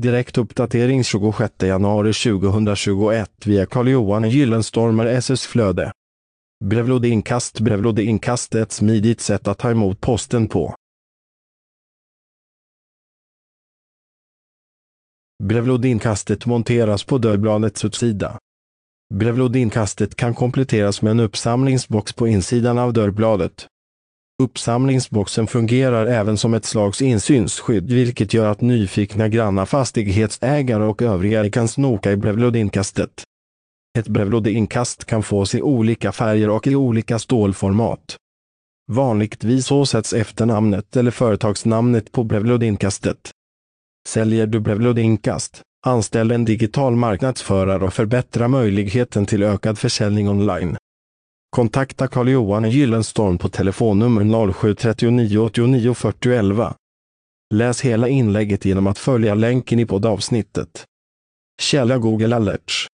Direktuppdatering 26 januari 2021 via Carl-Johan Gyllenstormer SS Flöde. Brevlådeinkast Brevlådeinkast är ett smidigt sätt att ta emot posten på. Brevlådeinkastet monteras på dörrbladets utsida. Brevlådeinkastet kan kompletteras med en uppsamlingsbox på insidan av dörrbladet. Uppsamlingsboxen fungerar även som ett slags insynsskydd vilket gör att nyfikna granna fastighetsägare och övriga kan snoka i brevlodinkastet. Ett brevlodinkast kan fås i olika färger och i olika stålformat. Vanligtvis åsätts efternamnet eller företagsnamnet på brevlodinkastet. Säljer du brevlodinkast, anställ en digital marknadsförare och förbättra möjligheten till ökad försäljning online. Kontakta Carl-Johan Gyllenstorm på telefonnummer 0739 89 40 11. Läs hela inlägget genom att följa länken i poddavsnittet. Källa Google Alerts